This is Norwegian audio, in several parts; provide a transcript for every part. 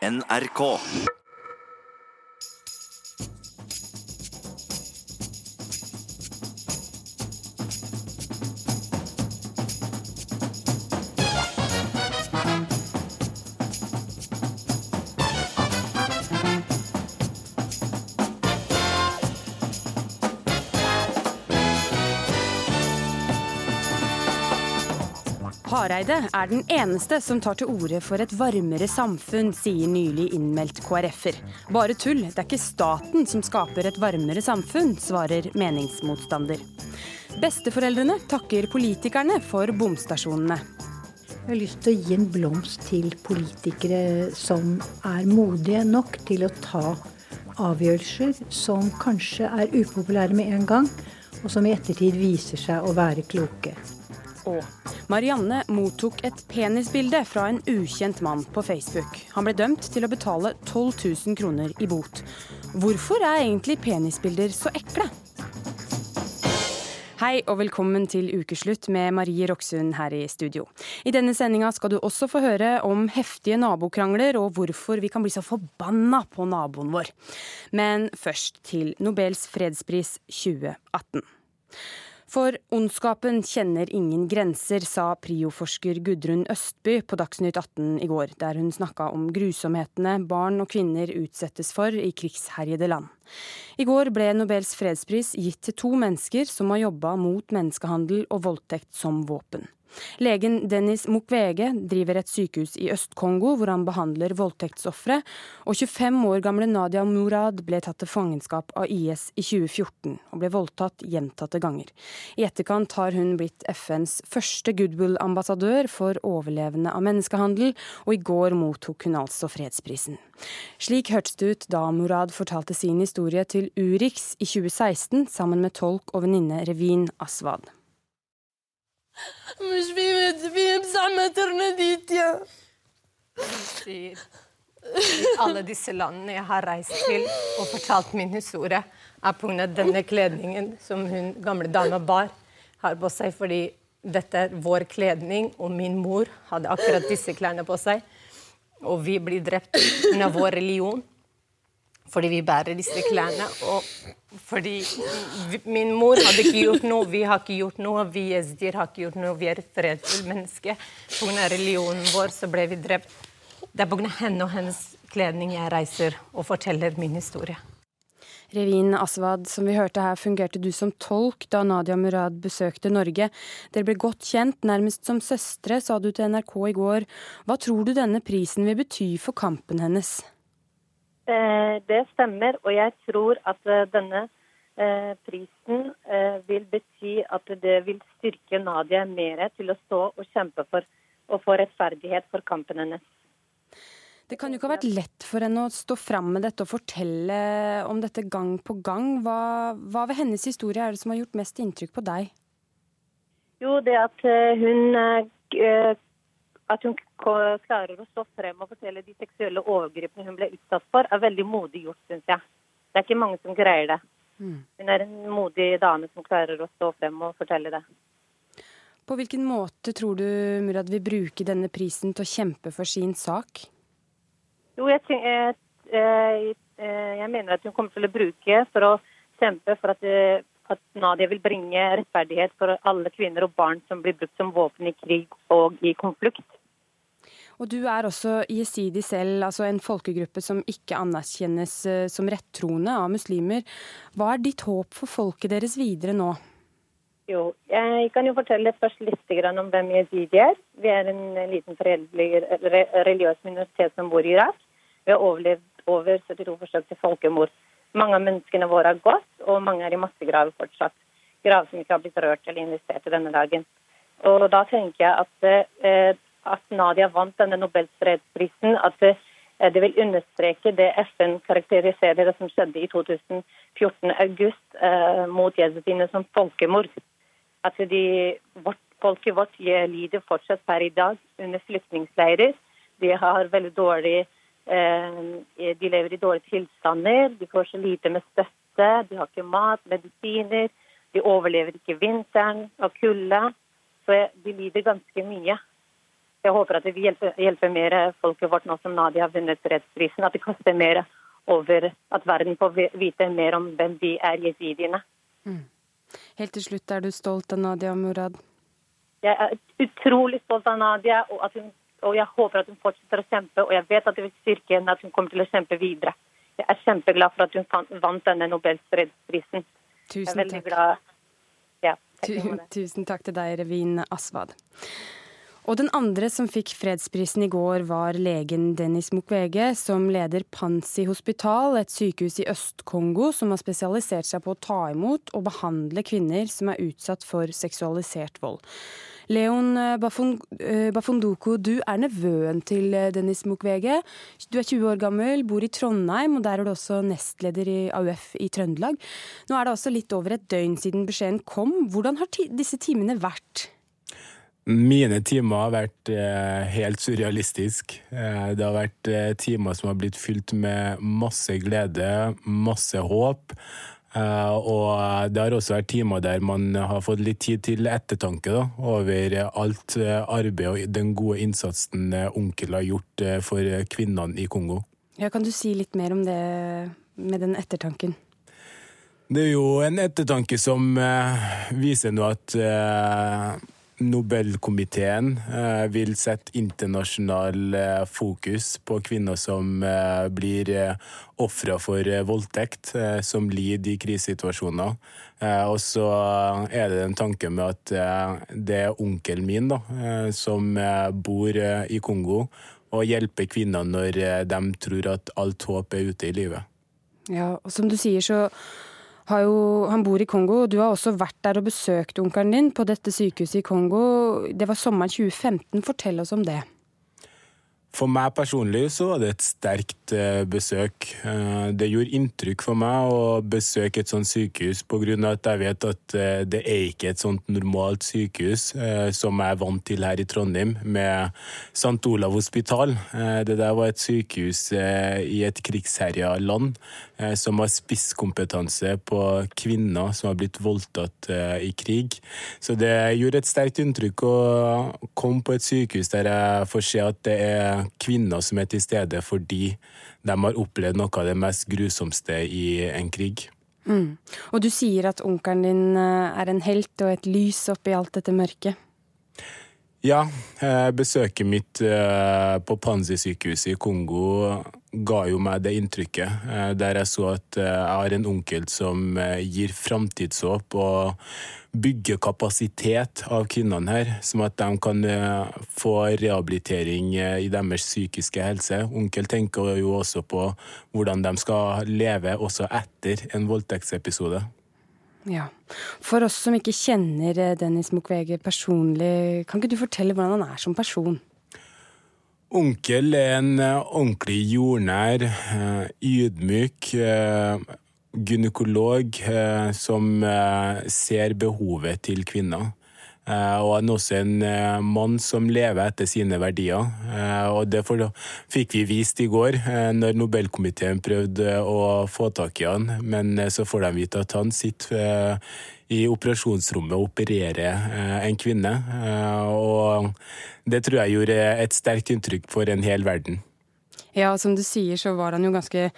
NRK. Hareide er den eneste som tar til orde for et varmere samfunn, sier nylig innmeldt KrF-er. Bare tull, det er ikke staten som skaper et varmere samfunn, svarer meningsmotstander. Besteforeldrene takker politikerne for bomstasjonene. Jeg har lyst til å gi en blomst til politikere som er modige nok til å ta avgjørelser som kanskje er upopulære med en gang, og som i ettertid viser seg å være kloke. Og Marianne mottok et penisbilde fra en ukjent mann på Facebook. Han ble dømt til å betale 12 000 kroner i bot. Hvorfor er egentlig penisbilder så ekle? Hei og velkommen til ukeslutt med Marie Roksund her i studio. I denne sendinga skal du også få høre om heftige nabokrangler og hvorfor vi kan bli så forbanna på naboen vår. Men først til Nobels fredspris 2018. For ondskapen kjenner ingen grenser, sa prioforsker Gudrun Østby på Dagsnytt 18 i går, der hun snakka om grusomhetene barn og kvinner utsettes for i krigsherjede land. I går ble Nobels fredspris gitt til to mennesker som har jobba mot menneskehandel og voldtekt som våpen. Legen Dennis Mukwege driver et sykehus i Øst-Kongo hvor han behandler voldtektsofre, og 25 år gamle Nadia Murad ble tatt til fangenskap av IS i 2014 og ble voldtatt gjentatte ganger. I etterkant har hun blitt FNs første goodwill-ambassadør for overlevende av menneskehandel, og i går mottok hun altså fredsprisen. Slik hørtes det ut da Murad fortalte sin historie til Urix i 2016 sammen med tolk og venninne Revin Aswad. مش في في بزعمة ترنديت يا sier i alle disse landene jeg har reist til og fortalt min historie, er pga. denne kledningen som hun gamle dama bar, har på seg. Fordi dette er vår kledning, og min mor hadde akkurat disse klærne på seg. Og vi blir drept pga. vår religion fordi vi bærer disse klærne. Og fordi min mor hadde ikke gjort noe, vi har ikke gjort noe, vi jezdier har ikke gjort noe, vi er et fredfullt menneske. Pga. religionen vår så ble vi drept. Det er pga. henne og hennes kledning jeg reiser og forteller min historie. Revin Aswad, som vi hørte her, fungerte du som tolk da Nadia Murad besøkte Norge. Dere ble godt kjent, nærmest som søstre, sa du til NRK i går. Hva tror du denne prisen vil bety for kampen hennes? Eh, det stemmer, og jeg tror at eh, denne eh, prisen vil bety at det vil styrke Nadia mer til å stå og kjempe for å få rettferdighet for kampen hennes. Det kan jo ikke ha vært lett for henne å stå fram med dette og fortelle om dette gang på gang. Hva, hva ved hennes historie er det som har gjort mest inntrykk på deg? Jo, det at hun at hun klarer å stå frem og fortelle de seksuelle overgrepene hun ble utsatt for, er veldig modig gjort, syns jeg. Det er ikke mange som greier det. Mm. Hun er en modig dame som klarer å stå frem og fortelle det. På hvilken måte tror du Murad vil bruke denne prisen til å kjempe for sin sak? Jo, jeg, jeg, jeg, jeg mener at hun kommer til å bruke for å kjempe for at, at Nadia vil bringe rettferdighet for alle kvinner og barn som blir brukt som våpen i krig og i konflikt. Og du er også jesidi selv, altså en folkegruppe som ikke anerkjennes eh, som rettroende av muslimer. Hva er ditt håp for folket deres videre nå? Jo, jeg kan jo fortelle først litt om hvem jesidi er. Vi er en liten religiøs minoritet som bor i Irak. Vi har overlevd over 72 forsøk til folkemord. Mange av menneskene våre har gått, og mange er i massegraver fortsatt. Graver som ikke har blitt rørt eller investert i denne dagen. Og da tenker jeg at eh, at Nadia vant denne Nobelfredsprisen, at det, eh, det vil understreke det FN karakteriserer det som skjedde i 2014 august eh, mot jezidiene som folkemord. At de, vårt, folket vårt lider fortsatt per i dag under flyktningleirer. De har veldig dårlig eh, de lever i dårlige tilstander, de får så lite med støtte, de har ikke mat, medisiner. De overlever ikke vinteren og kulda. Så de lider ganske mye. Jeg håper at det vil hjelpe, hjelpe mer folket vårt nå som Nadia har vunnet fredsprisen. At det koster mer over at verden får vite mer om hvem de er, jesidiene. Mm. Helt til slutt, er du stolt av Nadia Murad? Jeg er utrolig stolt av Nadia, og, hun, og, jeg håper at hun fortsetter å kjempe. Og jeg vet at det vil styrke henne at hun kommer til å kjempe videre. Jeg er kjempeglad for at hun vant denne Nobels fredsprisen. Tusen takk. Ja, Tusen takk til deg, Revin Aswad. Og den andre som fikk fredsprisen i går, var legen Dennis Mukwege, som leder Pansi hospital, et sykehus i Øst-Kongo som har spesialisert seg på å ta imot og behandle kvinner som er utsatt for seksualisert vold. Leon eh, eh, Bafondoko, du er nevøen til eh, Dennis Mukwege. Du er 20 år gammel, bor i Trondheim, og der er du også nestleder i AUF i Trøndelag. Nå er det også litt over et døgn siden beskjeden kom. Hvordan har disse timene vært? Mine timer har vært eh, helt surrealistisk. Eh, det har vært eh, timer som har blitt fylt med masse glede, masse håp. Eh, og det har også vært timer der man har fått litt tid til ettertanke da, over alt eh, arbeid og den gode innsatsen eh, onkel har gjort for kvinnene i Kongo. Ja, kan du si litt mer om det med den ettertanken? Det er jo en ettertanke som viser nå at Nobelkomiteen eh, vil sette internasjonal eh, fokus på kvinner som eh, blir ofre for voldtekt, som lider i krisesituasjoner. Og så er det en tanke med at det er onkelen min da, som bor i Kongo, og hjelper kvinner når de tror at alt håp er ute i livet. Ja, og som du sier så jo, han bor i Kongo, og du har også vært der og besøkt onkelen din på dette sykehuset i Kongo. Det var sommeren 2015. Fortell oss om det. For meg personlig så var det et sterkt eh, besøk. Eh, det gjorde inntrykk for meg å besøke et sånt sykehus, pga. at jeg vet at eh, det er ikke et sånt normalt sykehus som jeg er vant til her i Trondheim, med St. Olav hospital. Det der var et sykehus i et krigsherja land som har spisskompetanse på kvinner som har blitt voldtatt i krig. Så det gjorde et sterkt inntrykk å komme på et sykehus der jeg får se at det er kvinner som er til stede fordi de har opplevd noe av det mest grusomste i en krig. Mm. Og du sier at onkelen din eh, er en helt og et lys oppi alt dette mørket? Ja, besøket mitt eh, på Panzi-sykehuset i Kongo ga jo meg det inntrykket. Eh, der jeg så at jeg har en onkel som gir framtidshåp og bygger kapasitet av kvinnene her, som at de kan eh, få rehabilitering eh, i deres psykiske helse. Onkel tenker jo også på hvordan de skal leve også etter en voldtektsepisode. Ja. For oss som ikke kjenner eh, Dennis Mukwege personlig, kan ikke du fortelle hvordan han er som person? Onkel er en ordentlig jordnær, ydmyk, gynekolog eh, som eh, ser behovet til kvinner. Eh, og han er også en mann som lever etter sine verdier. Og det fikk vi vist i går, når Nobelkomiteen prøvde å få tak i han. Men så får de vite at han sitter i operasjonsrommet og opererer en kvinne. Og det tror jeg gjorde et sterkt inntrykk for en hel verden. Ja, som du sier så var han jo ganske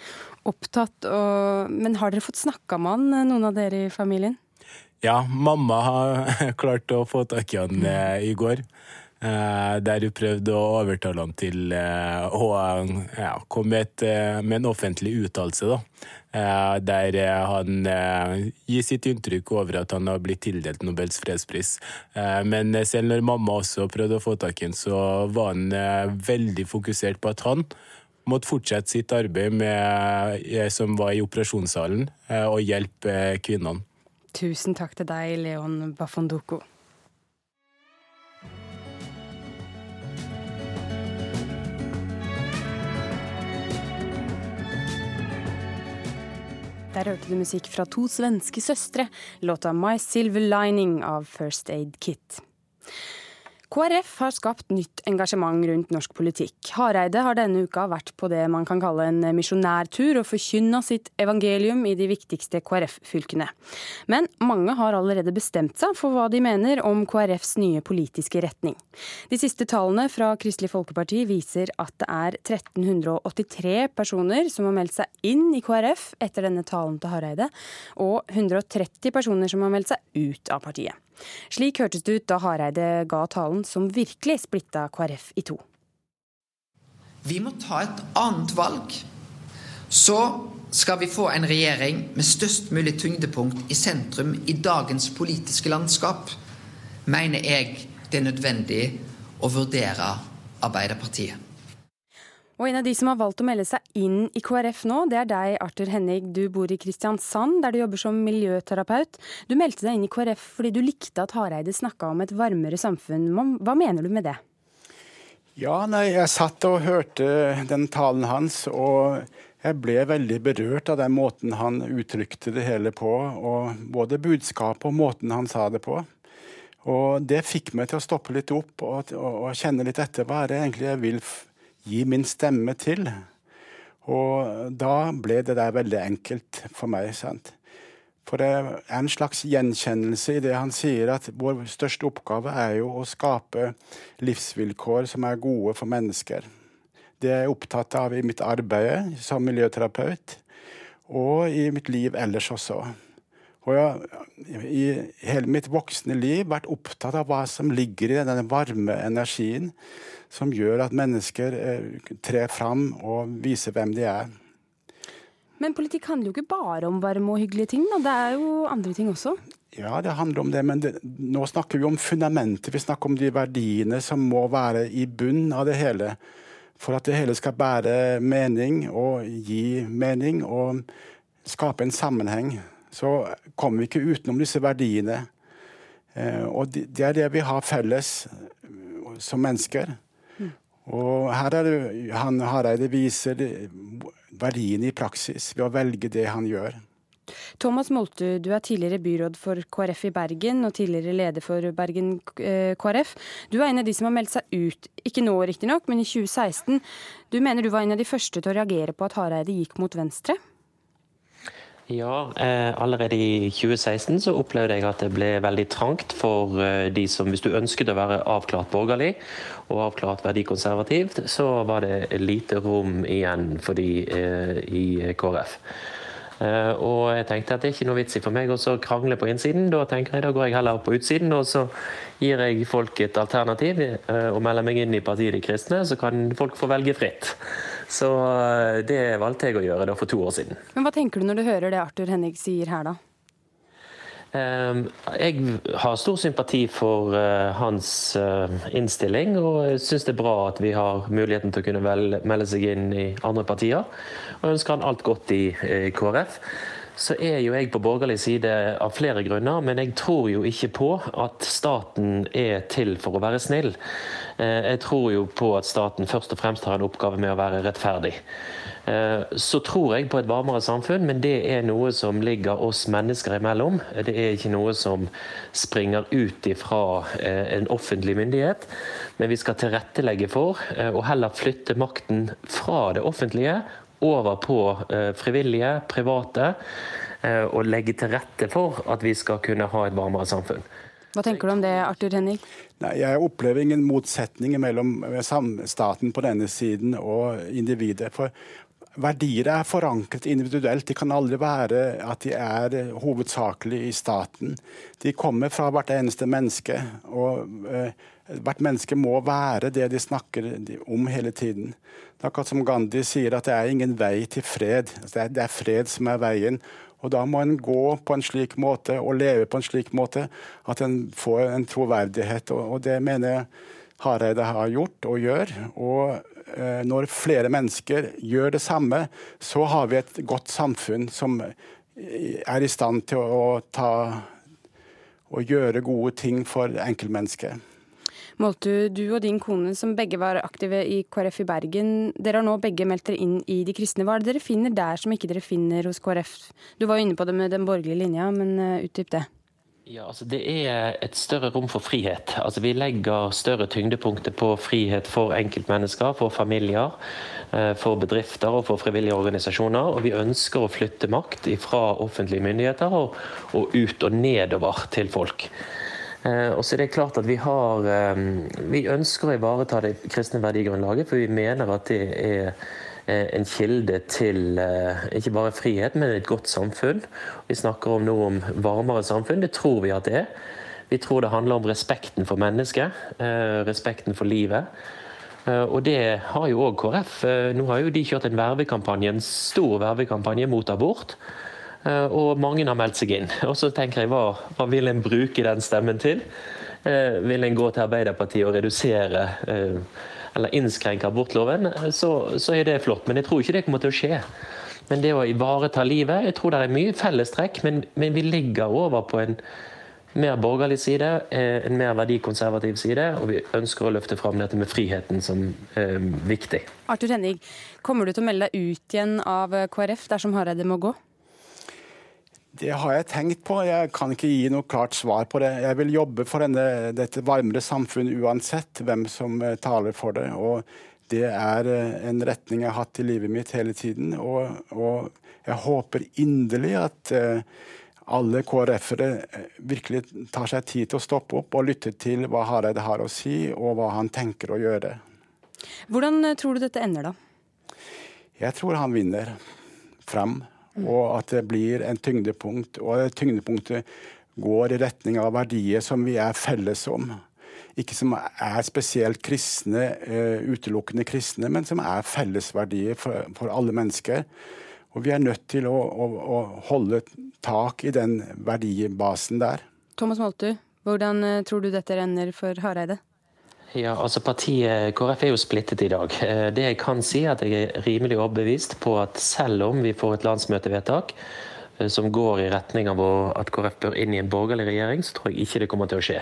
opptatt. Og, men har dere fått snakka med han, eh, noen av dere i familien? Ja, mamma har klart å få tak i han eh, i går. Eh, der hun prøvde å overtale han til å ja, komme med, en offentlig uttalelse. Der han gir sitt inntrykk over at han har blitt tildelt Nobels fredspris. Men selv når mamma også prøvde å få tak i han, så var han veldig fokusert på at han måtte fortsette sitt arbeid med, eh, som var i operasjonssalen, eh, og hjelpe eh, kvinnene. Tusen takk til deg, Leon Bafondoko. Der hørte du musikk fra to svenske søstre, låta My Silver Lining av First Aid Kit. KrF har skapt nytt engasjement rundt norsk politikk. Hareide har denne uka vært på det man kan kalle en misjonærtur og forkynna sitt evangelium i de viktigste KrF-fylkene. Men mange har allerede bestemt seg for hva de mener om KrFs nye politiske retning. De siste tallene fra Kristelig Folkeparti viser at det er 1383 personer som har meldt seg inn i KrF etter denne talen til Hareide, og 130 personer som har meldt seg ut av partiet. Slik hørtes det ut da Hareide ga talen som virkelig splitta KrF i to. Vi må ta et annet valg. Så skal vi få en regjering med størst mulig tyngdepunkt i sentrum i dagens politiske landskap, mener jeg det er nødvendig å vurdere Arbeiderpartiet. Og en av de som har valgt å melde seg inn i KrF nå, det er deg, Arthur Henning. Du bor i Kristiansand, der du jobber som miljøterapeut. Du meldte deg inn i KrF fordi du likte at Hareide snakka om et varmere samfunn. Hva mener du med det? Ja, nei, jeg satt og hørte den talen hans, og jeg ble veldig berørt av den måten han uttrykte det hele på. og Både budskapet og måten han sa det på. Og Det fikk meg til å stoppe litt opp og, og, og kjenne litt etter hva er det egentlig jeg vil gi min stemme til. Og da ble det der veldig enkelt for meg. sant? For det er en slags gjenkjennelse i det han sier, at vår største oppgave er jo å skape livsvilkår som er gode for mennesker. Det er jeg opptatt av i mitt arbeid som miljøterapeut, og i mitt liv ellers også. Og jeg i hele mitt voksne liv vært opptatt av hva som ligger i denne varme energien som gjør at mennesker eh, trer fram og viser hvem de er. Men politikk handler jo ikke bare om varme og hyggelige ting, da. det er jo andre ting også? Ja, det handler om det, men det, nå snakker vi om fundamentet. Vi snakker om de verdiene som må være i bunn av det hele. For at det hele skal bære mening og gi mening og skape en sammenheng, så kommer vi ikke utenom disse verdiene. Eh, og det er det vi har felles som mennesker. Og her er det, han Hareide viser verdiene i praksis ved å velge det han gjør. Thomas Moltu, du er tidligere byråd for KrF i Bergen og tidligere leder for Bergen eh, KrF. Du er en av de som har meldt seg ut, ikke nå riktignok, men i 2016. Du mener du var en av de første til å reagere på at Hareide gikk mot venstre? Ja, eh, allerede i 2016 så opplevde jeg at det ble veldig trangt for eh, de som Hvis du ønsket å være avklart borgerlig og avklart verdikonservativt, så var det lite rom igjen for de eh, i KrF. Uh, og jeg tenkte at det er ikke noe vits i for meg å krangle på innsiden. Da tenker jeg da går jeg heller på utsiden, og så gir jeg folk et alternativ uh, og melder meg inn i partiet De kristne, så kan folk få velge fritt. Så uh, det valgte jeg å gjøre da for to år siden. Men Hva tenker du når du hører det Arthur Henning sier her, da? Jeg har stor sympati for hans innstilling, og syns det er bra at vi har muligheten til å kunne melde seg inn i andre partier og ønsker han alt godt i KrF. Så er jo jeg på borgerlig side av flere grunner, men jeg tror jo ikke på at staten er til for å være snill. Eh, jeg tror jo på at staten først og fremst har en oppgave med å være rettferdig. Eh, så tror jeg på et varmere samfunn, men det er noe som ligger oss mennesker imellom. Det er ikke noe som springer ut ifra eh, en offentlig myndighet. Men vi skal tilrettelegge for å heller flytte makten fra det offentlige over på eh, frivillige, private, eh, og legge til rette for at vi skal kunne ha et varmere samfunn. Hva tenker du om det, Arthur Henning? Nei, Jeg opplever ingen motsetning mellom staten på denne siden og individet. For Verdier er forankret individuelt. De kan aldri være at de er hovedsakelig i staten. De kommer fra hvert eneste menneske. og uh, Hvert menneske må være det de snakker om hele tiden. Det er akkurat som Gandhi sier at det er ingen vei til fred. Altså, det, er, fred som er veien. Og Da må en gå på en slik måte og leve på en slik måte at en får en troverdighet. Og, det mener jeg Hareide har gjort og gjør. Og Eh, når flere mennesker gjør det samme, så har vi et godt samfunn som er i stand til å ta og gjøre gode ting for enkeltmennesket. Moltu, du og din kone som begge var aktive i KrF i Bergen, dere har nå begge meldt dere inn i De kristne. Hva er det dere finner der som ikke dere finner hos KrF? Du var jo inne på det med den borgerlige linja, men uh, utdyp det. Ja, altså Det er et større rom for frihet. Altså Vi legger større tyngdepunkter på frihet for enkeltmennesker, for familier, eh, for bedrifter og for frivillige organisasjoner. Og vi ønsker å flytte makt fra offentlige myndigheter og, og ut og nedover til folk. Eh, og så er det klart at Vi har, eh, vi ønsker å ivareta det kristne verdigrunnlaget, for vi mener at det er en kilde til eh, ikke bare frihet, men et godt samfunn. Vi snakker om noe om varmere samfunn. Det tror vi at det er. Vi tror det handler om respekten for mennesket, eh, respekten for livet. Og det har jo òg KrF. Nå har jo de kjørt en vervekampanje, en stor vervekampanje mot abort. Og mange har meldt seg inn. Og så tenker jeg, hva, hva vil en bruke den stemmen til? Vil en gå til Arbeiderpartiet og redusere eller innskrenke abortloven, så, så, er det flott. Men jeg tror ikke det kommer til å skje. Men det å ivareta livet Jeg tror det er mye fellestrekk, men, men vi ligger over på en mer borgerlig side, eh, en mer verdikonservativ side, og vi ønsker å løfte fram dette med friheten som eh, viktig. Arthur Henning, kommer du til å melde deg ut igjen av KrF dersom Hareide må gå? Det har jeg tenkt på. Jeg kan ikke gi noe klart svar på det. Jeg vil jobbe for denne, dette varmere samfunn uansett hvem som eh, taler for det. Og det er eh, en retning jeg har hatt i livet mitt hele tiden. Og, og jeg håper inderlig at uh, alle KrF-ere virkelig tar seg tid til å stoppe opp og lytte til hva Hareide har å si, og hva han tenker å gjøre. Hvordan tror du dette ender, da? Jeg tror han vinner fram og at det blir en tyngdepunkt. Og tyngdepunktet går i retning av verdier som vi er felles om. Ikke som er spesielt kristne, uh, utelukkende kristne, men som er fellesverdier for, for alle mennesker. Og vi er nødt til å, å, å holde tak i den verdibasen der. Thomas Moltu, hvordan uh, tror du dette renner for Hareide? Ja, altså Partiet KrF er jo splittet i dag. Eh, det jeg kan si, er at jeg er rimelig overbevist på at selv om vi får et landsmøtevedtak eh, som går i retning av at KrF bør inn i en borgerlig regjering, så tror jeg ikke det kommer til å skje.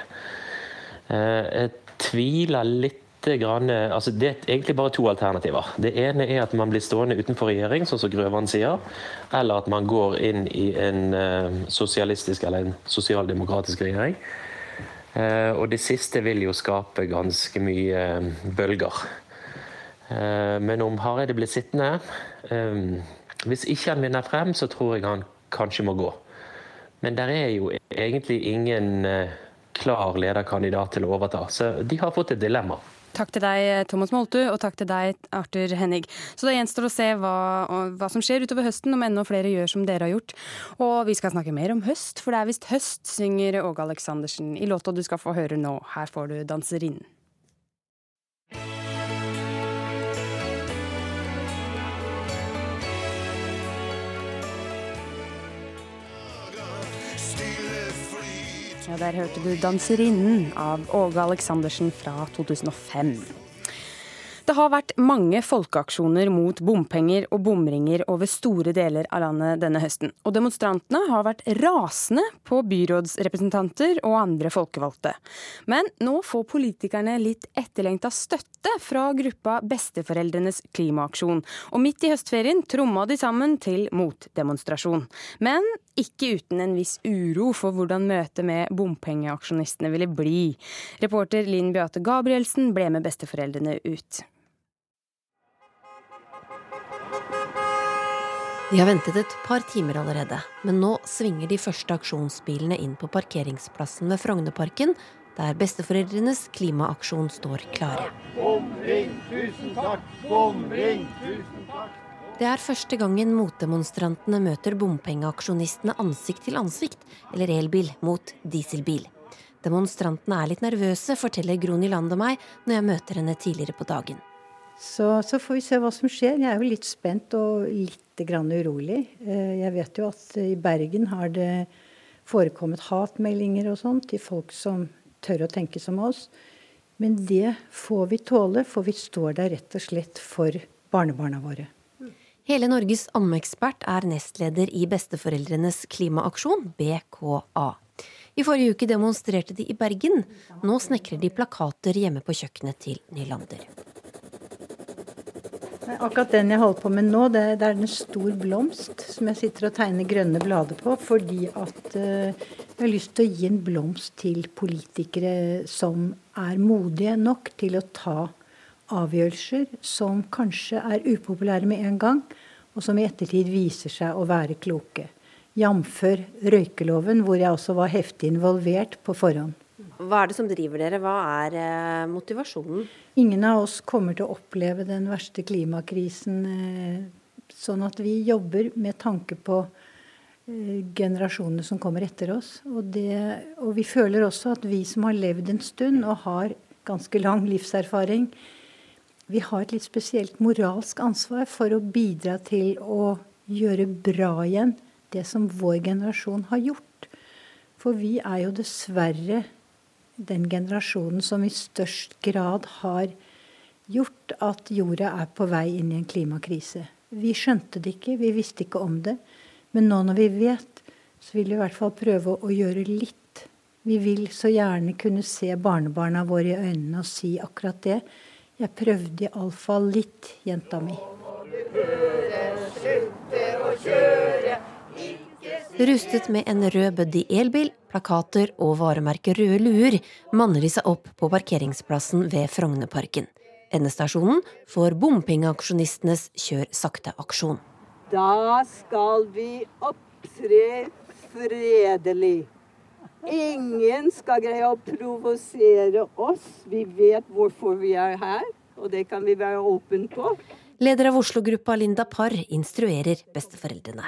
Eh, jeg tviler litt altså Det er egentlig bare to alternativer. Det ene er at man blir stående utenfor regjering, sånn som Grøvan sier. Eller at man går inn i en sosialistisk eller en sosialdemokratisk regjering. Eh, og det siste vil jo skape ganske mye eh, bølger. Eh, men om Hareide blir sittende Hvis ikke han vinner frem, så tror jeg han kanskje må gå. Men der er jo egentlig ingen klar lederkandidat til å overta, så de har fått et dilemma. Takk til deg, Thomas Moltu, og takk til deg, Arthur Hennig. Så det gjenstår å se hva, hva, som skjer utover høsten, om enda flere gjør som dere har gjort. Og vi skal snakke mer om høst, for det er visst høst, synger Åge Aleksandersen i låta du skal få høre nå. Her får du 'Danserinnen'. Der hørte du 'Danserinnen' av Åge Aleksandersen fra 2005. Det har vært mange folkeaksjoner mot bompenger og bomringer over store deler av landet denne høsten. Og demonstrantene har vært rasende på byrådsrepresentanter og andre folkevalgte. Men nå får politikerne litt etterlengta støtte fra gruppa Besteforeldrenes klimaaksjon. Og midt i høstferien tromma de sammen til motdemonstrasjon. Men ikke uten en viss uro for hvordan møtet med bompengeaksjonistene ville bli. Reporter Linn Beate Gabrielsen ble med besteforeldrene ut. De har ventet et par timer allerede, men nå svinger de første aksjonsbilene inn på parkeringsplassen ved Frognerparken, der besteforeldrenes klimaaksjon står klare. Bomring, tusen takk! Bomring, tusen takk! Det er første gangen motdemonstrantene møter bompengeaksjonistene ansikt til ansikt, eller elbil mot dieselbil. Demonstrantene er litt nervøse, forteller Gro Nylander meg når jeg møter henne tidligere på dagen. Så, så, får vi se hva som skjer. Jeg er jo litt spent og litt grann urolig. Eh, jeg vet jo at i Bergen har det forekommet hatmeldinger og sånn til folk som tør å tenke som oss. Men det får vi tåle, for vi står der rett og slett for barnebarna våre. Hele Norges ammeekspert er nestleder i Besteforeldrenes klimaaksjon, BKA. I forrige uke demonstrerte de i Bergen. Nå snekrer de plakater hjemme på kjøkkenet til Nylander. Akkurat den jeg holder på med nå, det, det er en stor blomst som jeg sitter og tegner grønne blader på. Fordi at uh, jeg har lyst til å gi en blomst til politikere som er modige nok til å ta avgjørelser som kanskje er upopulære med en gang, og som i ettertid viser seg å være kloke. Jf. røykeloven, hvor jeg også var heftig involvert på forhånd. Hva er det som driver dere? Hva er eh, motivasjonen? Ingen av oss kommer til å oppleve den verste klimakrisen eh, sånn at vi jobber med tanke på eh, generasjonene som kommer etter oss. Og, det, og vi føler også at vi som har levd en stund og har ganske lang livserfaring, vi har et litt spesielt moralsk ansvar for å bidra til å gjøre bra igjen det som vår generasjon har gjort. For vi er jo dessverre den generasjonen som i størst grad har gjort at jorda er på vei inn i en klimakrise. Vi skjønte det ikke, vi visste ikke om det. Men nå når vi vet, så vil vi i hvert fall prøve å gjøre litt. Vi vil så gjerne kunne se barnebarna våre i øynene og si akkurat det. Jeg prøvde iallfall litt, jenta mi. Rustet med en rød Buddy elbil, plakater og varemerket Røde luer manner de seg opp på parkeringsplassen ved Frognerparken. Endestasjonen får bompengeaksjonistenes Kjør sakte-aksjon. Da skal vi opptre fredelig. Ingen skal greie å provosere oss. Vi vet hvorfor vi er her, og det kan vi være åpne på. Leder av Oslo-gruppa Linda Parr instruerer besteforeldrene.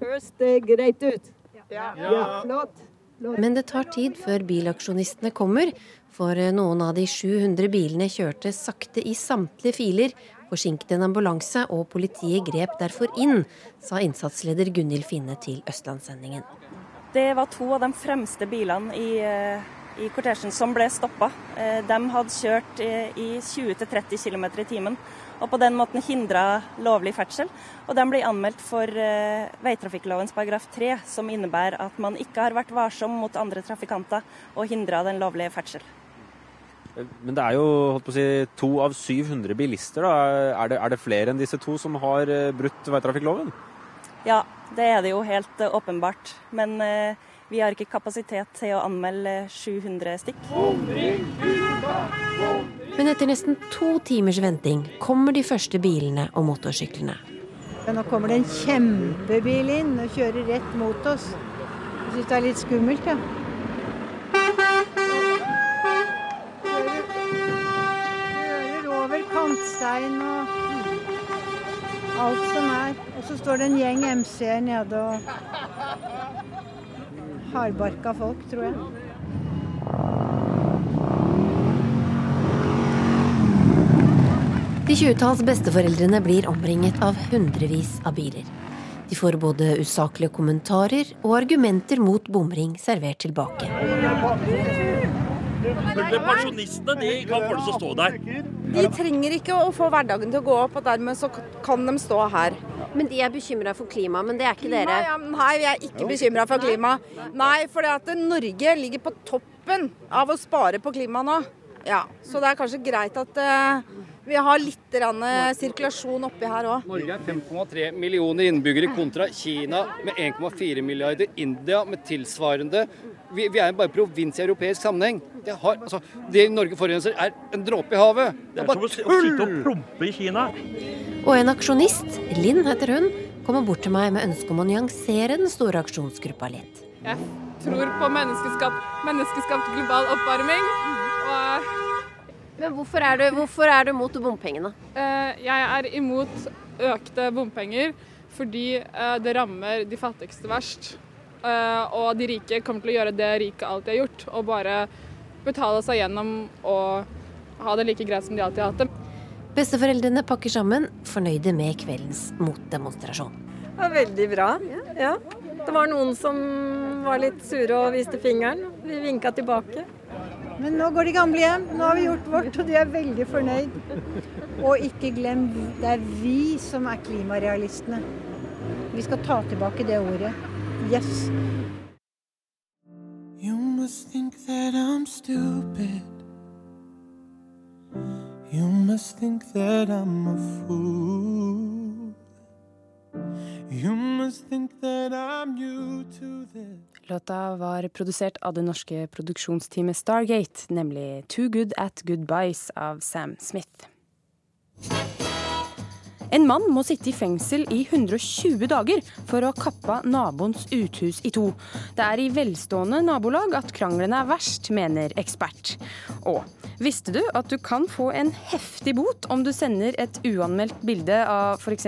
Høres det greit ut? Ja. ja. Flott. Men det tar tid før bilaksjonistene kommer, for noen av de 700 bilene kjørte sakte i samtlige filer, forsinket en ambulanse, og politiet grep derfor inn, sa innsatsleder Gunhild Finne til Østlandssendingen. Det var to av de fremste bilene i, eh, i kortesjen som ble stoppa. Eh, de hadde kjørt eh, i 20-30 km i timen og på den måten hindra lovlig ferdsel. Og den blir anmeldt for eh, veitrafikklovens paragraf 3, som innebærer at man ikke har vært varsom mot andre trafikanter og hindra den lovlige ferdsel. Men det er jo holdt på å si, to av 700 bilister. Da. Er, det, er det flere enn disse to som har uh, brutt veitrafikkloven? Ja, det er det jo helt uh, åpenbart. Men vi har ikke kapasitet til å anmelde 700 stykk. Bomring, men etter nesten to timers venting kommer de første bilene og motorsyklene. Nå kommer det en kjempebil inn og kjører rett mot oss. Jeg syns det er litt skummelt, ja. Kjører over kantstein og alt som er. Og så står det en gjeng MC-er nede og hardbarka folk, tror jeg. De tjuetalls besteforeldrene blir omringet av hundrevis av biler. De får både usaklige kommentarer og argumenter mot bomring servert tilbake. Pensjonistene de kan få det til å stå der. De trenger ikke å få hverdagen til å gå opp, og dermed så kan de stå her. Men de er bekymra for klima, men det er ikke dere? Nei, ja, nei vi er ikke bekymra for klima. Nei, for Norge ligger på toppen av å spare på klima nå. Ja, Så det er kanskje greit at uh, vi har litt sirkulasjon oppi her òg. Norge er 5,3 millioner innbyggere kontra Kina med 1,4 milliarder. India med tilsvarende. Vi, vi, er bare provins i europeisk sammenheng. Det, har, altså, det Norge forurenser, er en dråpe i havet. Det er bare tull! Å sitte og prompe i Kina. Og en aksjonist, Linn heter hun, kommer bort til meg med ønske om å nyansere den store aksjonsgruppa litt. Jeg tror på menneskeskapt, menneskeskapt global oppvarming. Men hvorfor er du, hvorfor er du mot bompengene? Eh, jeg er imot økte bompenger fordi eh, det rammer de fattigste verst. Eh, og de rike kommer til å gjøre det rike alltid har gjort, og bare betale seg gjennom og ha det like greit som de alltid har hatt det. Besteforeldrene pakker sammen, fornøyde med kveldens motdemonstrasjon. Det var veldig bra. Ja. Det var noen som var litt sure og viste fingeren. Vi vinka tilbake. Men nå går de gamle hjem. Nå har vi gjort vårt, og de er veldig fornøyd. Og ikke glem, det er vi som er klimarealistene. Vi skal ta tilbake det ordet. Yes. You must think that I'm stupid. You must think that I'm a fool. You must think that I'm new to this. Låta var produsert av det norske produksjonsteamet Stargate, nemlig Too Good At Goodbyes av Sam Smith. En mann må sitte i fengsel i 120 dager for å ha kappa naboens uthus i to. Det er i velstående nabolag at kranglene er verst, mener ekspert. Og visste du at du kan få en heftig bot om du sender et uanmeldt bilde av f.eks.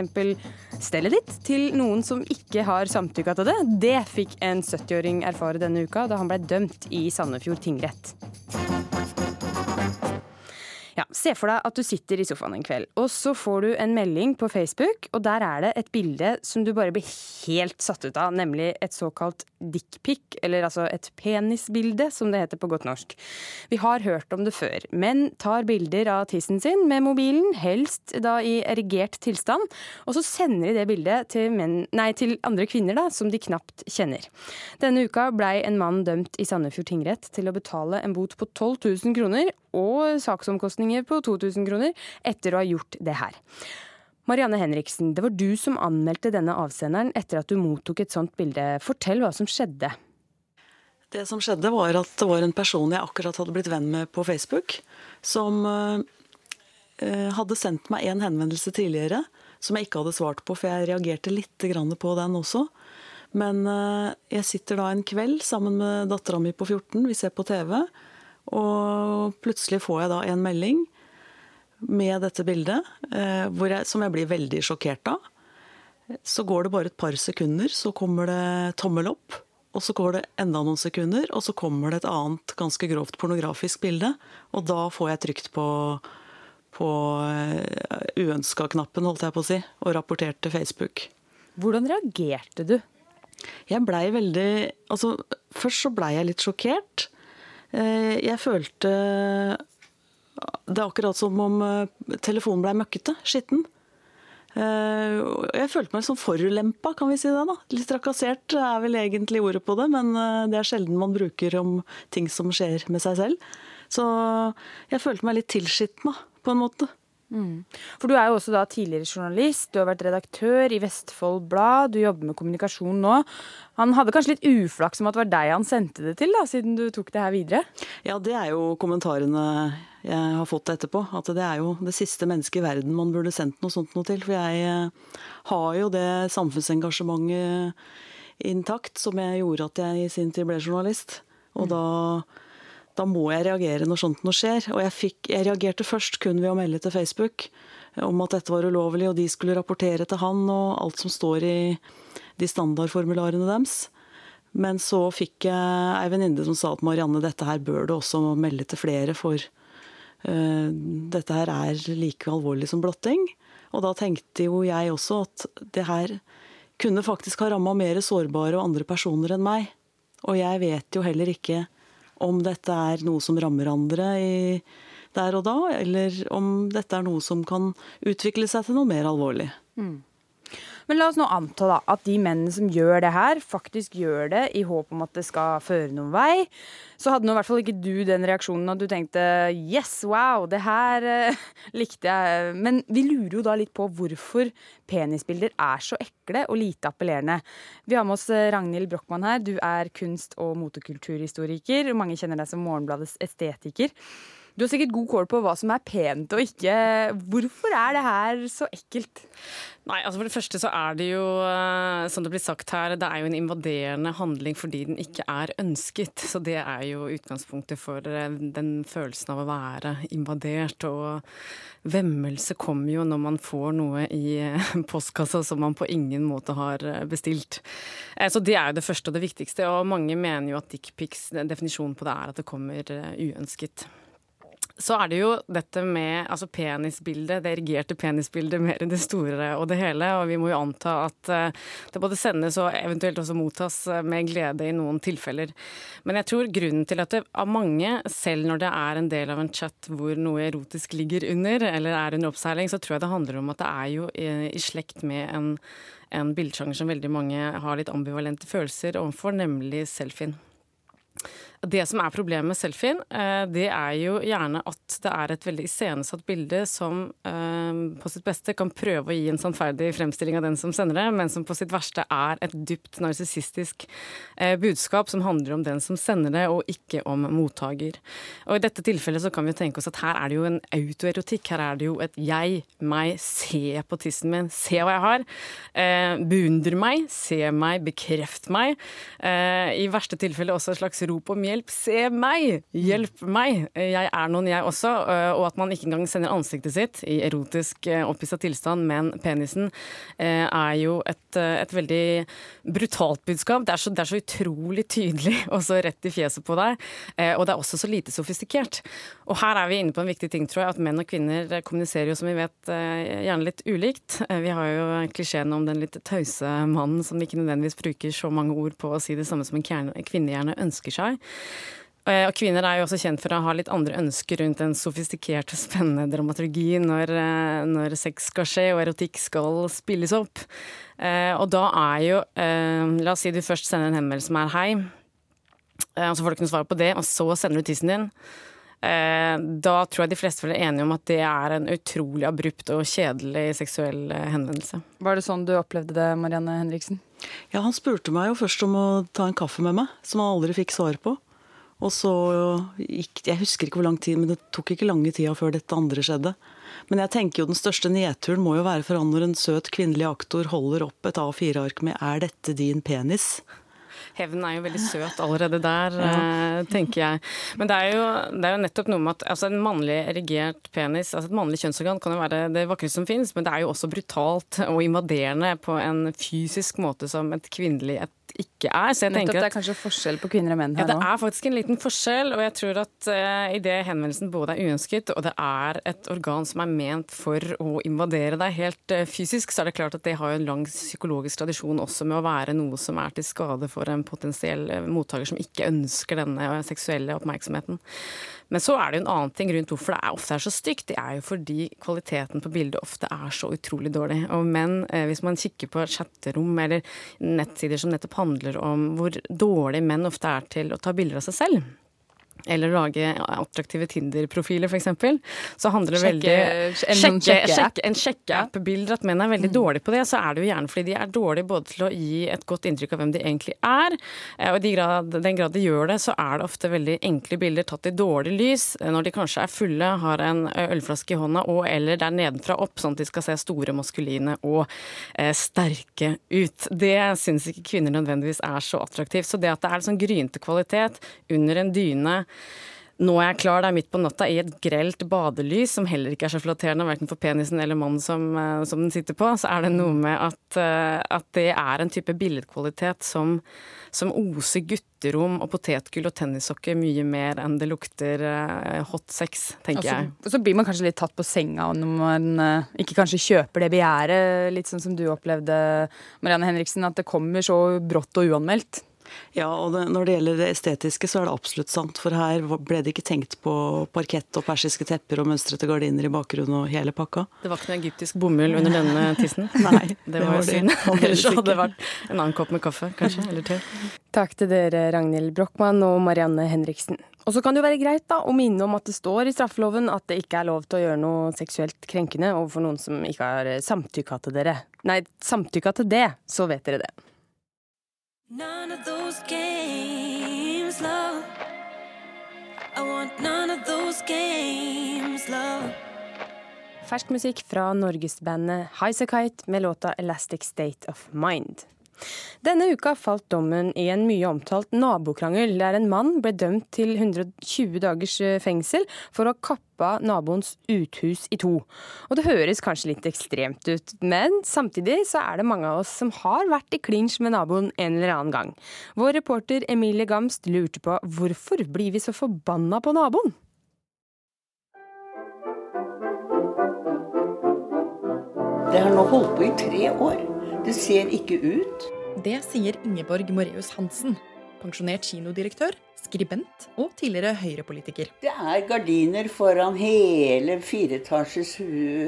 stellet ditt til noen som ikke har samtykka til det? Det fikk en 70-åring erfare denne uka da han ble dømt i Sandefjord tingrett. Ja, Se for deg at du sitter i sofaen en kveld, og så får du en melding på Facebook, og der er det et bilde som du bare blir helt satt ut av, nemlig et såkalt dickpic, eller altså et penisbilde, som det heter på godt norsk. Vi har hørt om det før. Menn tar bilder av tissen sin med mobilen, helst da i erigert tilstand, og så sender de det bildet til, menn, nei, til andre kvinner da, som de knapt kjenner. Denne uka blei en mann dømt i Sandefjord tingrett til å betale en bot på 12 000 kroner og saksomkostninger på 2000 kroner etter å ha gjort det her. Marianne Henriksen, det var du som anmeldte denne avsenderen etter at du mottok et sånt bilde. Fortell hva som skjedde. Det som skjedde, var at det var en person jeg akkurat hadde blitt venn med på Facebook, som uh, hadde sendt meg en henvendelse tidligere som jeg ikke hadde svart på, for jeg reagerte litt på den også. Men uh, jeg sitter da en kveld sammen med dattera mi på 14, vi ser på TV. Og plutselig får jeg da en melding med dette bildet, eh, jeg, som jeg blir veldig sjokkert av. Så går det bare et par sekunder, så kommer det tommel opp. Og så går det enda noen sekunder, og så kommer det et annet ganske grovt pornografisk bilde. Og da får jeg trykt på, på eh, uønska-knappen, holdt jeg på å si, og rapportert til Facebook. Hvordan reagerte du? Jeg blei veldig Altså, først så blei jeg litt sjokkert. Eh, jeg følte Det er akkurat som om eh, telefonen blei møkkete, skitten. Eh, jeg følte meg sånn forulempa, kan vi si det. da. Litt trakassert er vel egentlig ordet på det, men det er sjelden man bruker om ting som skjer med seg selv. Så jeg følte meg litt tilskitna, på en måte. Mm. For du er jo også da tidligere journalist, du har vært redaktør i Vestfold Blad, du jobber med kommunikasjon nå. Han hadde kanskje litt uflaks om at det var deg han sendte det til, da, siden du tok det her videre? Ja, det er jo kommentarene jeg har fått etterpå. At det er jo det siste mennesket i verden man burde sendt noe sånt noe til. For jeg eh, har jo det samfunnsengasjementet intakt som jeg gjorde at jeg i sin tid ble journalist. Og mm. da da må jeg reagere når sånt noe skjer. Og jeg, fikk, jeg reagerte først kun ved å melde til Facebook om at dette var ulovlig, og de skulle rapportere til han og alt som står i de standardformularene deres. Men så fikk jeg ei venninne som sa at Marianne, dette her bør du også melde til flere, for uh, dette her er like alvorlig som blotting. Og da tenkte jo jeg også at det her kunne faktisk ha ramma mer sårbare og andre personer enn meg. Og jeg vet jo heller ikke om dette er noe som rammer andre der og da, eller om dette er noe som kan utvikle seg til noe mer alvorlig. Mm. Men la oss nå anta da, at de mennene som gjør det her, faktisk gjør det i håp om at det skal føre noen vei. Så hadde nå i hvert fall ikke du den reaksjonen at du tenkte yes, wow, det her eh, likte jeg. Men vi lurer jo da litt på hvorfor penisbilder er så ekle og lite appellerende. Vi har med oss eh, Ragnhild Brochmann her. Du er kunst- og motekulturhistoriker. Mange kjenner deg som Morgenbladets estetiker. Du har sikkert god kål på hva som er pent og ikke. Hvorfor er det her så ekkelt? Nei, altså For det første så er det jo, eh, som det blir sagt her, det er jo en invaderende handling fordi den ikke er ønsket. Så det er jo utgangspunktet for eh, den følelsen av å være invadert. Og vemmelse kommer jo når man får noe i eh, postkassa som man på ingen måte har bestilt. Så det er jo det første og det viktigste. Og mange mener jo at dickpics, definisjonen på det er at det kommer uønsket. Så er det jo dette med altså penisbildet, det erigerte penisbildet mer enn det store og det hele. Og vi må jo anta at eh, det både sendes og eventuelt også mottas eh, med glede i noen tilfeller. Men jeg tror grunnen til at det av mange, selv når det er en del av en chat hvor noe erotisk ligger under, eller er under oppseiling, så tror jeg det handler om at det er jo i, i slekt med en, en bildsjanger som veldig mange har litt ambivalente følelser overfor, nemlig selfien. Det som er problemet med selfien, eh, det er jo gjerne at det er et veldig iscenesatt bilde som eh, på sitt beste kan prøve å gi en sannferdig fremstilling av den som sender det, men som på sitt verste er et dypt narsissistisk eh, budskap som handler om den som sender det, og ikke om mottaker. Og i dette tilfellet så kan vi tenke oss at her er det jo en autoerotikk. Her er det jo et jeg, meg, se på tissen min, se hva jeg har. Beundre meg, se meg, bekreft meg. I verste tilfelle også et slags rop om hjelp. Se meg! Hjelp meg! Jeg er noen, jeg også. Og at man ikke engang sender ansiktet sitt i erotisk opphissa tilstand, men penisen, er jo et, et veldig brutalt budskap. Det er, så, det er, så, utrolig tydelig og så rett i fjeset på deg. Og det er også så lite sofistikert. Og her er vi inne på en viktig ting, tror jeg, at menn og kvinner kommuniserer jo, som vi vet, gjerne litt ulikt. Vi har jo klisjeen om den litt tause mannen som ikke nødvendigvis bruker så mange ord på å si det samme som en kvinne gjerne ønsker seg. Og kvinner er jo også kjent for å ha litt andre ønsker rundt en sofistikert og spennende dramaturgi når, når, sex skal skje og erotikk skal spilles opp. Og da er jo La oss si du først sender en henvendelse som er hei, og så får du ikke noe svar på det, og så sender du tissen din. Da tror jeg de fleste er enige om at det er en utrolig abrupt og kjedelig seksuell henvendelse. Var det sånn du opplevde det, Marianne Henriksen? Ja, han spurte meg jo først om å ta en kaffe med meg, som han aldri fikk svar på. Og så gikk Jeg husker ikke hvor lang tid, men det tok ikke lange tida før dette andre skjedde. Men jeg tenker jo den største nedturen må jo være for han når en søt kvinnelig aktor holder opp et A4-ark med 'Er dette din penis?' Hevnen er jo veldig søt allerede der, ja. tenker jeg. Men det er, jo, det er, jo, nettopp noe med at altså en mannlig erigert penis, altså et mannlig kjønnsorgan, kan jo være det vakreste som finnes, men det er jo også brutalt og invaderende på en fysisk måte som et kvinnelig et ikke er. Så jeg Nettopp, det er kanskje forskjell på kvinner og menn her nå? Ja, det er faktisk en liten forskjell. Og jeg tror at uh, idet henvendelsen både er uønsket, og det er et organ som er ment for å invadere deg helt uh, fysisk, så er det klart at det har en lang psykologisk tradisjon også med å være noe som er til skade for en potensiell uh, mottaker som ikke ønsker denne seksuelle oppmerksomheten. Men så er det jo en annen ting rundt hvorfor det er ofte er så stygt. Det er jo fordi kvaliteten på bildet ofte er så utrolig dårlig. Og menn, eh, hvis man kikker på chatterom eller nettsider som nettopp handler om hvor dårlig menn ofte er til å ta bilder av seg selv eller lage attraktive Tinder-profiler, f.eks., så handler det veldig En sjekkeapp? En sjekkeapp-bilder. At menn er veldig mm. dårlige på det, så er det jo gjerne fordi de er dårlige både til å gi et godt inntrykk av hvem de egentlig er, eh, og i de grad, den grad de gjør det, så er det ofte veldig enkle bilder tatt i dårlig lys, eh, når de kanskje er fulle, har en ølflaske i hånda og eller det er nedenfra opp, sånn at de skal se store, maskuline og eh, sterke ut. Det syns ikke kvinner nødvendigvis er så attraktivt. Så det at det er sånn grynte kvalitet under en dyne nå er jeg klar, det er midt på natta i et grelt badelys, som heller ikke er så flatterende verken for penisen eller mannen som, eh, som, den sitter på, så er det noe med at, eh, at det er en type billedkvalitet som, som oser gutterom og potetgull og tennissokker mye mer enn det lukter uh, hot sex, tenker altså, jeg. Så blir man kanskje litt tatt på senga når man ikke kanskje kjøper det begjæret, litt sånn som du opplevde, Marianne Henriksen, at det kommer så brått og uanmeldt. Ja, og det, når det gjelder det estetiske, så er det absolutt sant. For her ble det ikke tenkt på parkett og persiske tepper og mønstrete gardiner i bakgrunnen og hele pakka. Det var ikke noe egyptisk bomull under denne tissen? Nei. Det var jo synd. Ellers hadde det vært en annen kopp med kaffe, kanskje. Eller te. Takk til dere, Ragnhild Brochmann og Marianne Henriksen. Og så kan det jo være greit da, å minne om at det står i straffeloven at det ikke er lov til å gjøre noe seksuelt krenkende overfor noen som ikke har samtykka til dere. Nei, samtykka til det, så vet dere det. None of those games, love. I want none of those games, love. Fersk musikk fra norgesbandet Highasakite med låta 'Elastic State of Mind'. Denne uka falt dommen i en mye omtalt nabokrangel, der en mann ble dømt til 120 dagers eh, fengsel for å ha kappa naboens uthus i to. Og det høres kanskje litt ekstremt ut, men samtidig så er det mange av oss som har vært i klinsj med naboen en eller annen gang. Vår reporter Emilie Gamst lurte på hvorfor blir vi så forbanna på naboen? Det har nå holdt på i tre år. Det ser ikke ut. Det sier Ingeborg Moreus Hansen, pensjonert kinodirektør, skribent og tidligere Høyre-politiker. Det er gardiner foran hele fireetasjes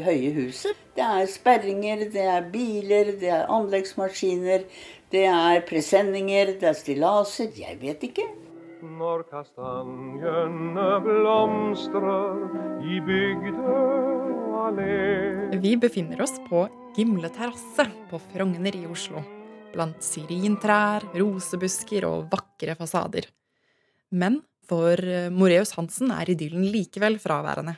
høye huset. Det er sperringer, det er biler, det er anleggsmaskiner, det er presenninger, det er stillaser. Jeg vet ikke. når kastanjene blomstrer i bygde allé. Vi befinner oss på Gimle terrasse på Frogner i Oslo. Blant syrintrær, rosebusker og vakre fasader. Men for Moreus Hansen er idyllen likevel fraværende.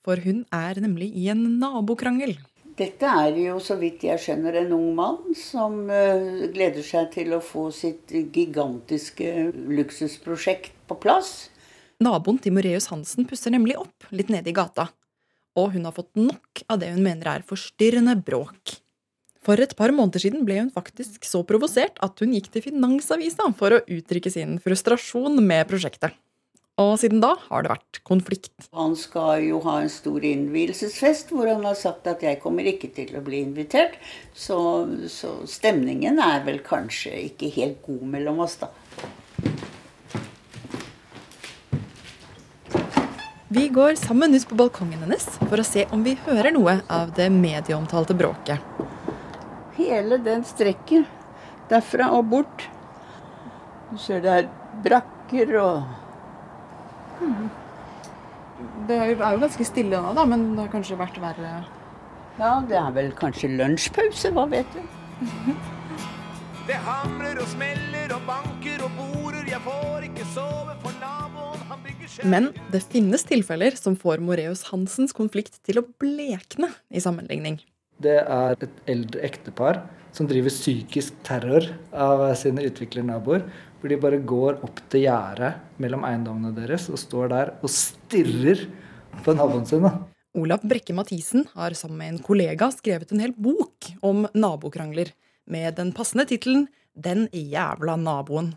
For hun er nemlig i en nabokrangel. Dette er jo, så vidt jeg skjønner, en ung mann som eh, gleder seg til å få sitt gigantiske luksusprosjekt på plass. Naboen til Moreus Hansen pusser nemlig opp litt nede i gata. Og hun har fått nok av det hun mener er forstyrrende bråk. For et par måneder siden ble hun faktisk så provosert at hun gikk til Finansavisa for å uttrykke sin frustrasjon med prosjektet. Og siden da har det vært konflikt. Han skal jo ha en stor innvielsesfest hvor han har sagt at jeg kommer ikke til å bli invitert. Så, så stemningen er vel kanskje ikke helt god mellom oss, da. Vi går sammen ut på balkongen hennes for å se om vi hører noe av det medieomtalte bråket. Hele den strekken derfra og bort. Du ser det er brakker og Det er jo ganske stille nå, da, men det har kanskje vært verre Ja, det er vel kanskje lunsjpause, hva vet du. Det hamrer og smeller og banker og borer, jeg får ikke sove for Men det finnes tilfeller som får Moreus Hansens konflikt til å blekne i sammenligning. Det er et eldre ektepar som driver psykisk terror av sine utviklernaboer. Hvor de bare går opp til gjerdet mellom eiendommene deres og står der og stirrer på naboen sin. Olav Brekke Mathisen har sammen med en kollega skrevet en hel bok om nabokrangler, med den passende tittelen 'Den jævla naboen'.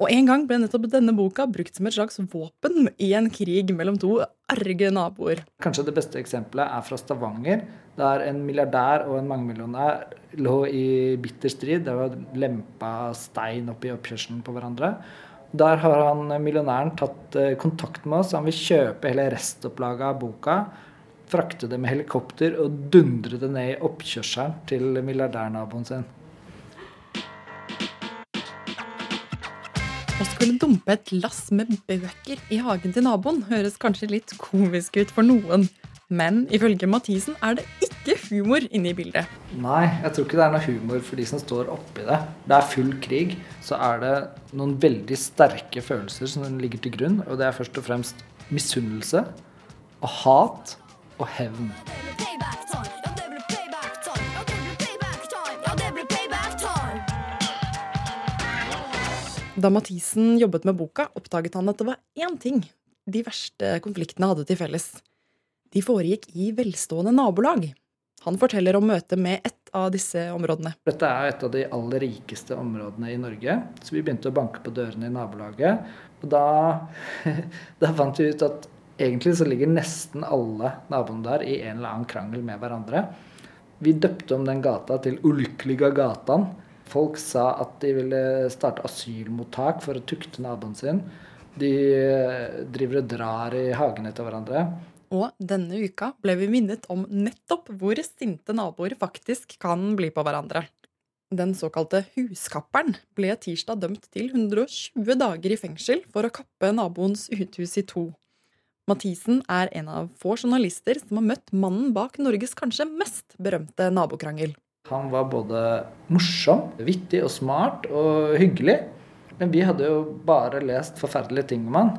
Og en gang ble nettopp denne boka brukt som et slags våpen i en krig mellom to arge naboer. Kanskje det beste eksempelet er fra Stavanger, der en milliardær og en mangemillionær lå i bitter strid. Det var lempa stein opp i oppkjørselen på hverandre. Der har han millionæren tatt eh, kontakt med oss. Han vil kjøpe hele restopplaget av boka, frakte det med helikopter og dundre det ned i oppkjørselen til milliardærnaboen sin. Å skulle dumpe et lass med bøker i hagen til naboen høres kanskje litt komisk ut for noen. Men ifølge Mathisen er det ikke humor inne i bildet. Nei, jeg tror ikke det er noe humor for de som står oppi det. Det er full krig. Så er det noen veldig sterke følelser som ligger til grunn. Og det er først og fremst misunnelse og hat og hevn. Da Mathisen jobbet med boka, oppdaget han at det var én ting de verste konfliktene hadde til felles. De foregikk i velstående nabolag. Han forteller om møtet med ett av disse områdene. Dette er et av de aller rikeste områdene i Norge, så vi begynte å banke på dørene i nabolaget. Og da, da fant vi ut at egentlig så ligger nesten alle naboene der i en eller annen krangel med hverandre. Vi døpte om den gata til Ulykkeliga gatan. Folk sa at de ville starte asylmottak for å tukte naboen sin. De driver og drar i hagene til hverandre. Og denne uka ble vi minnet om nettopp hvor sinte naboer faktisk kan bli på hverandre. Den såkalte huskapperen ble tirsdag dømt til 120 dager i fengsel for å kappe naboens uthus i to. Mathisen er en av få journalister som har møtt mannen bak Norges kanskje mest berømte nabokrangel. Han var både morsom, vittig og smart og hyggelig. Men vi hadde jo bare lest forferdelige ting om han.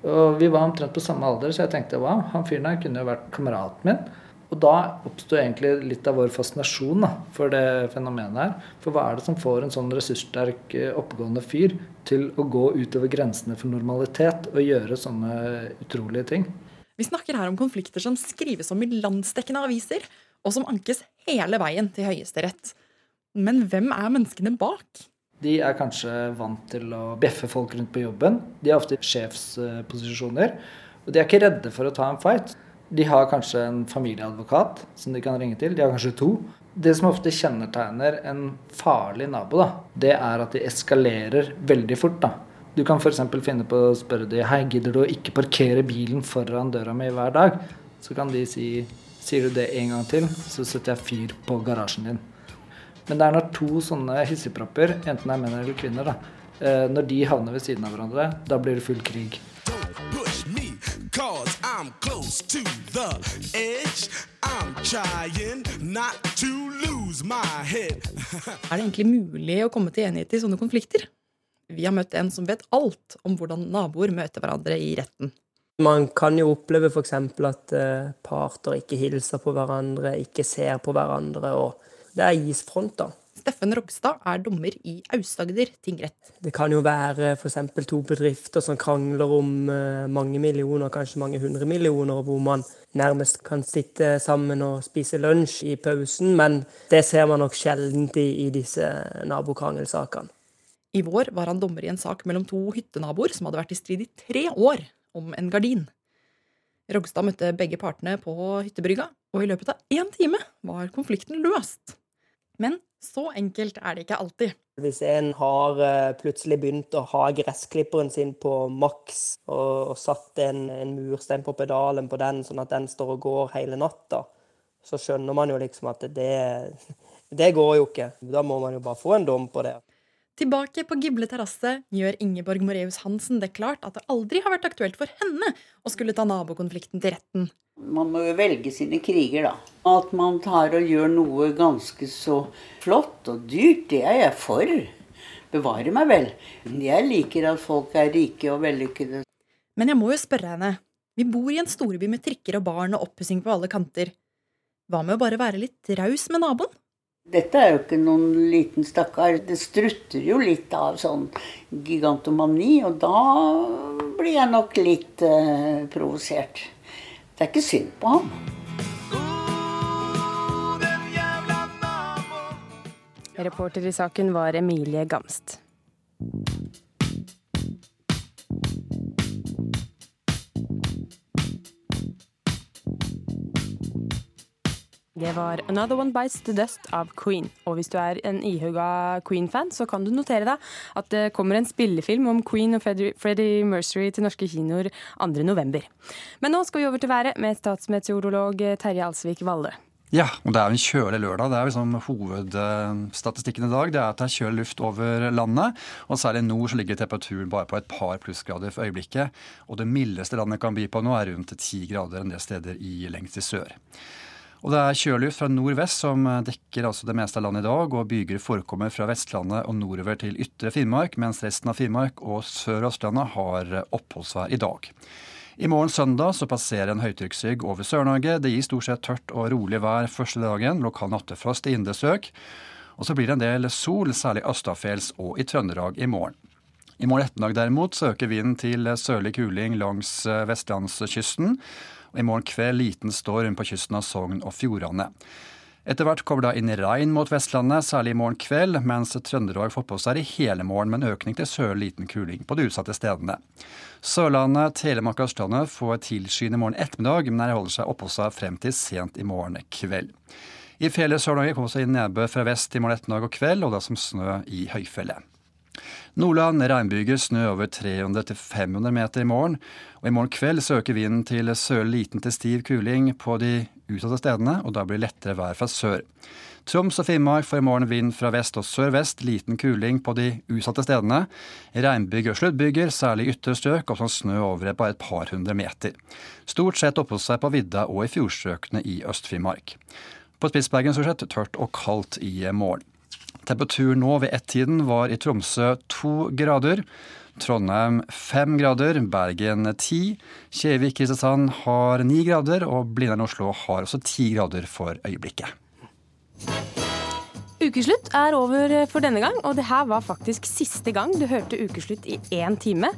Og vi var omtrent på samme alder, så jeg tenkte wow, han fyren her kunne jo vært kameraten min. Og da oppsto egentlig litt av vår fascinasjon da, for det fenomenet her. For hva er det som får en sånn ressurssterk, oppegående fyr til å gå utover grensene for normalitet og gjøre sånne utrolige ting? Vi snakker her om konflikter som skrives om i landsdekkende aviser, og som ankes hele veien til Høyesterett. Men hvem er menneskene bak? De er kanskje vant til å bjeffe folk rundt på jobben. De er ofte sjefsposisjoner. Og de er ikke redde for å ta en fight. De har kanskje en familieadvokat som de kan ringe til. De har kanskje to. Det som ofte kjennetegner en farlig nabo, da, det er at de eskalerer veldig fort. da. Du kan f.eks. finne på å spørre dem hei, gidder du å ikke parkere bilen foran døra mi hver dag? Så kan de si sier du det en gang til, så setter jeg fyr på garasjen din. Men det er når to sånne hissigpropper, enten det er menn eller kvinner, da, Eh, når de havner ved siden av hverandre, da blir det full krig. Er det egentlig mulig å komme til enighet i sånne konflikter? Vi har møtt en som vet alt om hvordan naboer møter hverandre i retten. Man kan jo oppleve f.eks. at eh, parter ikke hilser på hverandre, ikke ser på hverandre, og det er isfronter. Steffen Rogstad er dommer i Aust-Agder tingrett. Det kan jo være f.eks. to bedrifter som krangler om eh, mange millioner, kanskje mange hundre millioner, hvor man nærmest kan sitte sammen og spise lunsj i pausen, men det ser man nok sjelden i, i disse nabokrangelsakene. I vår var han dommer i en sak mellom to hyttenaboer som hadde vært i strid i tre år om en gardin. Rogstad møtte begge partene på hyttebrygga, og i løpet av én time var konflikten løst. Men så enkelt er det ikke alltid. Hvis en har eh, plutselig begynt å ha gressklipperen sin på maks, og, satt en, en murstein på pedalen på den, sånn at den står og går hele natta, så skjønner man jo liksom at det, det går jo ikke. Da må man jo bare få en dom på det. Tilbake på Gible terrasse gjør Ingeborg Moreus Hansen det klart at det aldri har vært aktuelt for henne å skulle ta nabokonflikten til retten. Man må jo velge sine kriger, da. At man tar og gjør noe ganske så flott og dyrt, det er jeg for. Bevare meg vel. Jeg liker at folk er rike og vellykkede. Men jeg må jo spørre henne. Vi bor i en storby med trikker og barn og oppussing på alle kanter. Hva med å bare være litt raus med naboen? Dette er jo ikke noen liten stakkar. Det strutter jo litt av sånn gigantomani, og da blir jeg nok litt eh, provosert. Det er ikke synd på ham. Reporter i saken var Emilie Gamst. Det var 'Another One Bites The Dust' av Queen. Og hvis du er en ihuga Queen-fan, så kan du notere deg at det kommer en spillefilm om Queen og Freddie Mercury til norske kinoer 2.11. Men nå skal vi over til været med statsmeteorolog Terje Alsvik Valle. Ja, og det er en kjølig lørdag. Det er liksom Hovedstatistikken i dag det er at det er kjølig luft over landet. og Særlig nord så ligger temperaturen bare på et par plussgrader for øyeblikket. Og det mildeste landet kan by på nå er rundt ti grader en del steder i lengst i sør. Og det er kjøluft fra nordvest som dekker altså det meste av landet i dag, og byger forekommer fra Vestlandet og nordover til ytre Finnmark, mens resten av Finnmark og Sør- og Østlandet har oppholdsvær i dag. I morgen søndag så passerer en høytrykksrygg over Sør-Norge. Det gir stort sett tørt og rolig vær første dagen, lokal nattefrost i indre strøk. Og så blir det en del sol, særlig østafjells og i Trøndelag i morgen. I morgen ettermiddag derimot så øker vinden til sørlig kuling langs vestlandskysten. Og i morgen kveld liten storm på kysten av Sogn og Fjordane. Etter hvert kommer da inn regn mot Vestlandet, særlig i morgen kveld, mens Trøndelag får på seg i hele morgen med en økning til sørlig liten kuling på de utsatte stedene. Sørlandet, Telemark og Østlandet får tilskyende morgen ettermiddag, men det holder seg oppå seg frem til sent i morgen kveld. I fjellet Sør-Norge kommer det inn nedbør fra vest i morgen ettermiddag og kveld, og det er som snø i høyfjellet. Nordland regnbyger snø over 300-500 meter i morgen. Og I morgen kveld søker vinden til sørlig liten til stiv kuling på de utsatte stedene, og da blir det lettere vær fra sør. Troms og Finnmark får i morgen vind fra vest og sørvest, liten kuling på de utsatte stedene. Regnbyger og sluddbyger, særlig i ytre strøk, og sånn snø over bare et par hundre meter. Stort sett oppholdt seg på vidda og i fjordstrøkene i Øst-Finnmark. På Spitsbergen stort sett tørt og kaldt i morgen. Temperaturen nå ved ett-tiden var i Tromsø to grader. Trondheim fem grader, Bergen ti. Kjevik-Kristiansand har ni grader, og Blindern-Oslo har også ti grader for øyeblikket. Ukeslutt er over for denne gang, og det her var faktisk siste gang du hørte Ukeslutt i én time.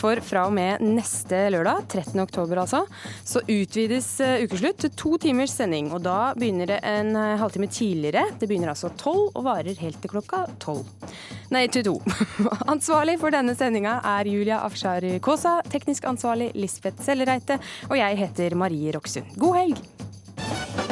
For fra og med neste lørdag, 13. oktober altså, så utvides Ukeslutt til to timers sending. Og da begynner det en halvtime tidligere. Det begynner altså tolv og varer helt til klokka tolv. Nei, til to. Ansvarlig for denne sendinga er Julia Afshari Kaasa, teknisk ansvarlig Lisbeth Sellereite, og jeg heter Marie Roksund. God helg!